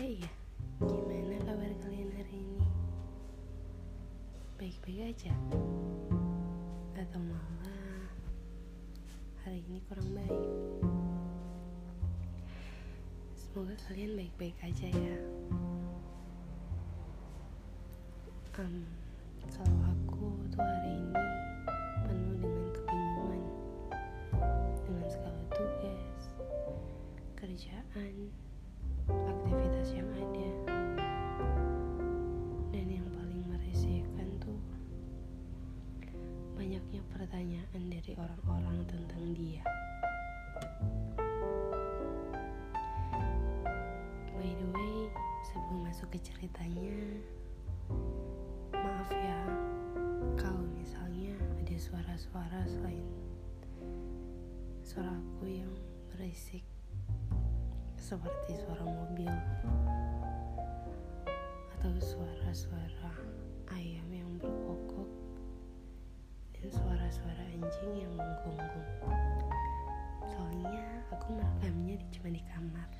Hai, gimana kabar kalian hari ini? Baik-baik aja? Atau malah hari ini kurang baik? Semoga kalian baik-baik aja ya. Um, kalau aku tuh hari ini penuh dengan kebingungan dengan segala tugas, kerjaan, yang ada, dan yang paling meresahkan tuh banyaknya pertanyaan dari orang-orang tentang dia. By the way, sebelum masuk ke ceritanya, maaf ya kalau misalnya ada suara-suara selain suara aku yang berisik seperti suara mobil atau suara-suara ayam yang berkokok dan suara-suara anjing yang menggonggong. Soalnya aku merekamnya di cuma di kamar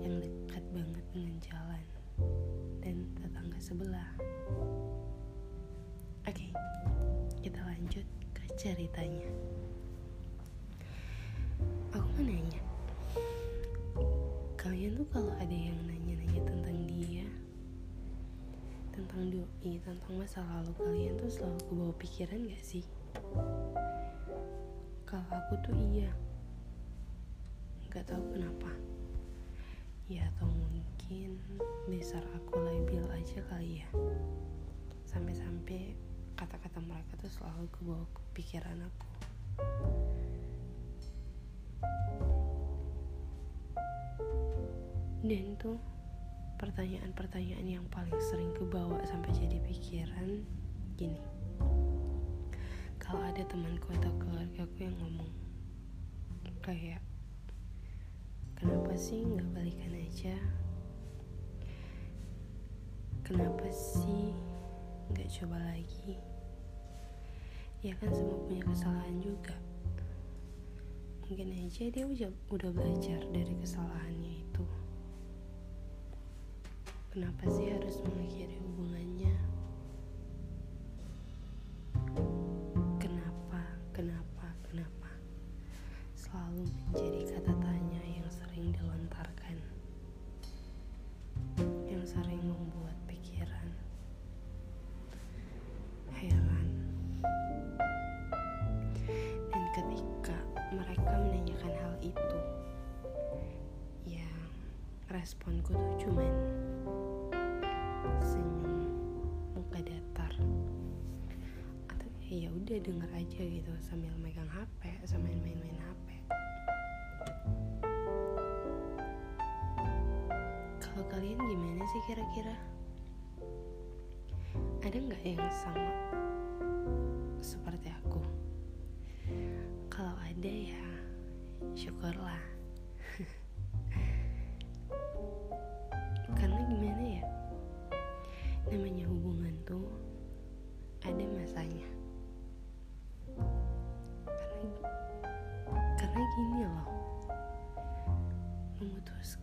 yang dekat banget dengan jalan dan tetangga sebelah. Oke, kita lanjut ke ceritanya. Kalian tuh kalau ada yang nanya-nanya tentang dia, tentang doi, tentang masa lalu kalian tuh selalu kebawa pikiran gak sih? Kalau aku tuh iya, nggak tahu kenapa. Ya atau mungkin dasar aku labil aja kali ya. Sampai-sampai kata-kata mereka tuh selalu kebawa ke pikiran aku. Dan tuh pertanyaan-pertanyaan yang paling sering kebawa sampai jadi pikiran gini. Kalau ada temanku atau keluargaku yang ngomong kayak kenapa sih nggak balikan aja? Kenapa sih nggak coba lagi? Ya kan semua punya kesalahan juga. Mungkin aja dia udah belajar dari kesalahannya itu kenapa sih harus mengakhiri hubungannya? Kenapa kenapa kenapa? Selalu menjadi kata tanya yang sering dilontarkan. Yang sering membuat pikiran heran. Dan ketika mereka menanyakan hal itu ya responku tuh udah denger aja gitu sambil megang HP sambil main-main HP kalau kalian gimana sih kira-kira? Ada nggak yang sama seperti aku? Kalau ada ya syukurlah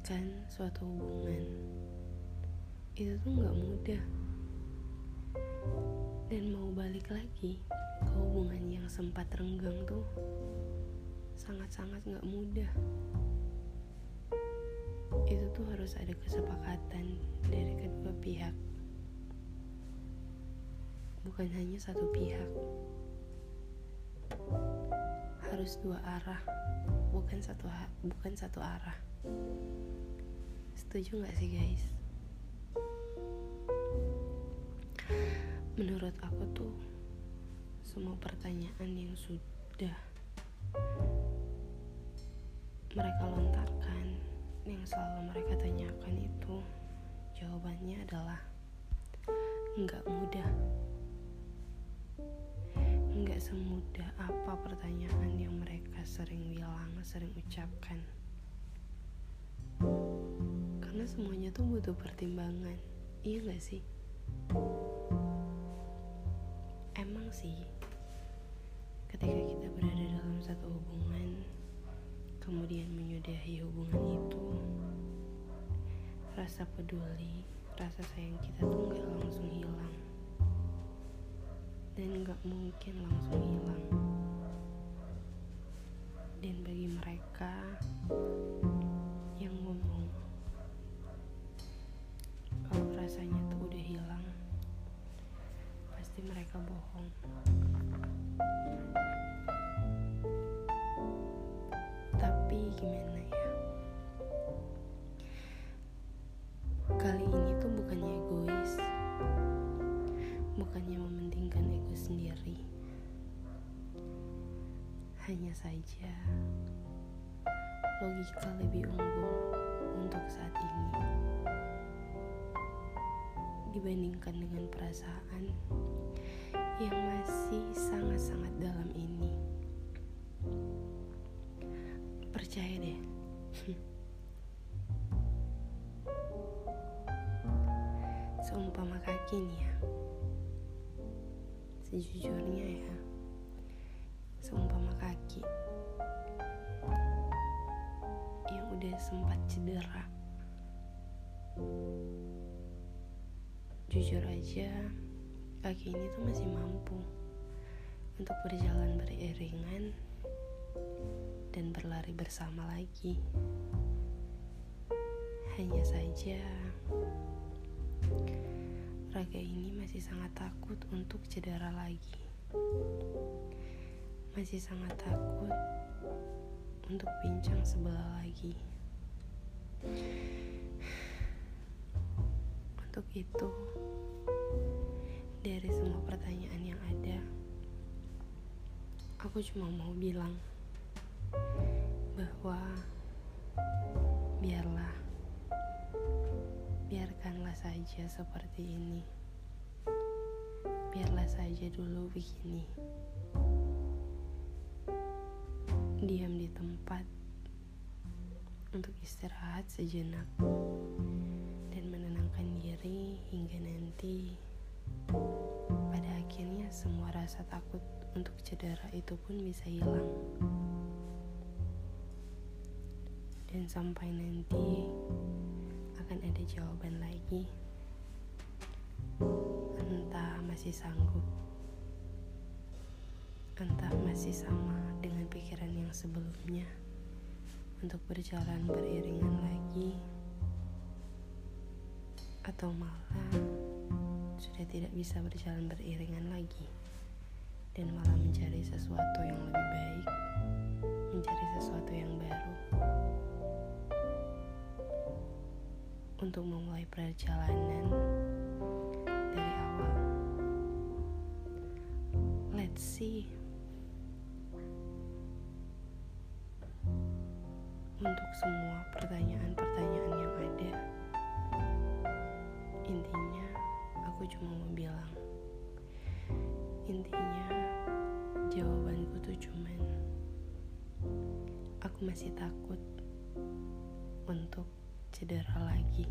memutuskan suatu hubungan. Itu tuh nggak mudah. Dan mau balik lagi ke hubungan yang sempat renggang tuh sangat-sangat nggak mudah. Itu tuh harus ada kesepakatan dari kedua pihak. Bukan hanya satu pihak. Harus dua arah bukan satu bukan satu arah. Setuju nggak sih guys? Menurut aku tuh semua pertanyaan yang sudah mereka lontarkan yang selalu mereka tanyakan itu jawabannya adalah nggak mudah nggak semudah apa pertanyaan yang mereka sering bilang sering ucapkan. Karena semuanya tuh butuh pertimbangan iya nggak sih? Emang sih ketika kita berada dalam satu hubungan kemudian menyudahi hubungan itu rasa peduli rasa sayang kita tuh nggak langsung hilang dan gak mungkin langsung hilang. Dan bagi mereka yang ngomong, kalau rasanya tuh udah hilang, pasti mereka bohong. Tapi gimana? Bukannya mementingkan ego sendiri hanya saja logika lebih unggul untuk saat ini dibandingkan dengan perasaan yang masih sangat-sangat dalam ini. Percaya deh. Seumpama kaki. Sejujurnya ya. Seumpama kaki yang udah sempat cedera. Jujur aja, kaki ini tuh masih mampu untuk berjalan beriringan dan berlari bersama lagi. Hanya saja, raga ini masih sangat takut untuk cedera lagi. Masih sangat takut untuk bincang sebelah lagi. Untuk itu, dari semua pertanyaan yang ada, aku cuma mau bilang bahwa biarlah, saja seperti ini. Biarlah saja dulu begini. Diam di tempat untuk istirahat sejenak dan menenangkan diri hingga nanti pada akhirnya semua rasa takut untuk cedera itu pun bisa hilang dan sampai nanti akan ada jawaban lagi entah masih sanggup. Entah masih sama dengan pikiran yang sebelumnya. Untuk berjalan beriringan lagi. Atau malah sudah tidak bisa berjalan beriringan lagi. Dan malah mencari sesuatu yang lebih baik, mencari sesuatu yang baru. Untuk memulai perjalanan See. Untuk semua pertanyaan-pertanyaan yang ada, intinya aku cuma mau bilang intinya jawabanku tuh cuman aku masih takut untuk cedera lagi